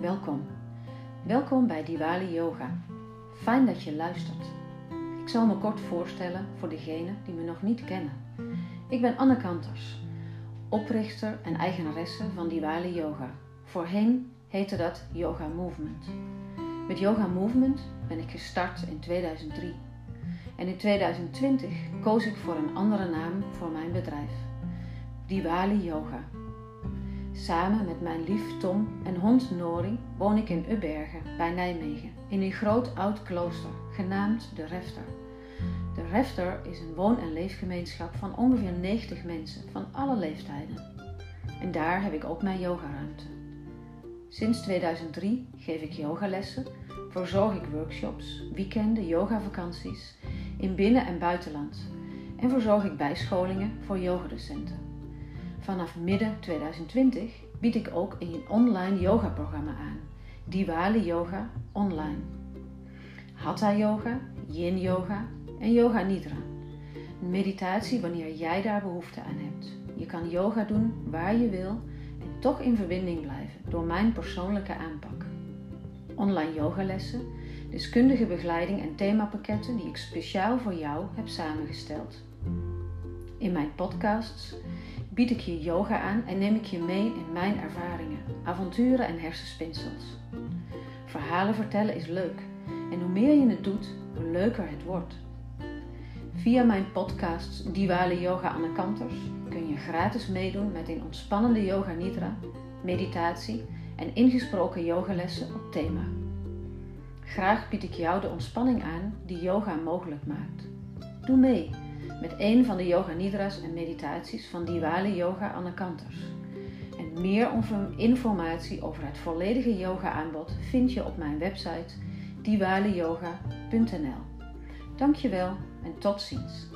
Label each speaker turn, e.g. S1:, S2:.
S1: Welkom. Welkom bij Diwali Yoga. Fijn dat je luistert. Ik zal me kort voorstellen voor degenen die me nog niet kennen. Ik ben Anne Kanters, oprichter en eigenaresse van Diwali Yoga. Voorheen heette dat Yoga Movement. Met Yoga Movement ben ik gestart in 2003. En in 2020 koos ik voor een andere naam voor mijn bedrijf. Diwali Yoga. Samen met mijn lief Tom en hond Nori woon ik in Ubbergen bij Nijmegen in een groot oud klooster genaamd De Refter. De Refter is een woon- en leefgemeenschap van ongeveer 90 mensen van alle leeftijden. En daar heb ik ook mijn yogaruimte. Sinds 2003 geef ik yogalessen, verzorg ik workshops, weekenden, yogavakanties in binnen- en buitenland en verzorg ik bijscholingen voor yogadocenten. Vanaf midden 2020 bied ik ook een online yogaprogramma aan, Diwali Yoga Online. Hatha Yoga, Yin Yoga en Yoga Nidra. Meditatie wanneer jij daar behoefte aan hebt. Je kan yoga doen waar je wil en toch in verbinding blijven door mijn persoonlijke aanpak. Online yogalessen, deskundige begeleiding en themapakketten die ik speciaal voor jou heb samengesteld. In mijn podcasts bied ik je yoga aan en neem ik je mee in mijn ervaringen, avonturen en hersenspinsels. Verhalen vertellen is leuk en hoe meer je het doet, hoe leuker het wordt. Via mijn podcast Diwali Yoga Anne Kanters kun je gratis meedoen met een ontspannende yoga nidra, meditatie en ingesproken yogalessen op thema. Graag bied ik jou de ontspanning aan die yoga mogelijk maakt. Doe mee met een van de yoga nidras en meditaties van Diwali Yoga Anne Kanters. En meer informatie over het volledige yoga aanbod vind je op mijn website diwaliyoga.nl. Dankjewel en tot ziens.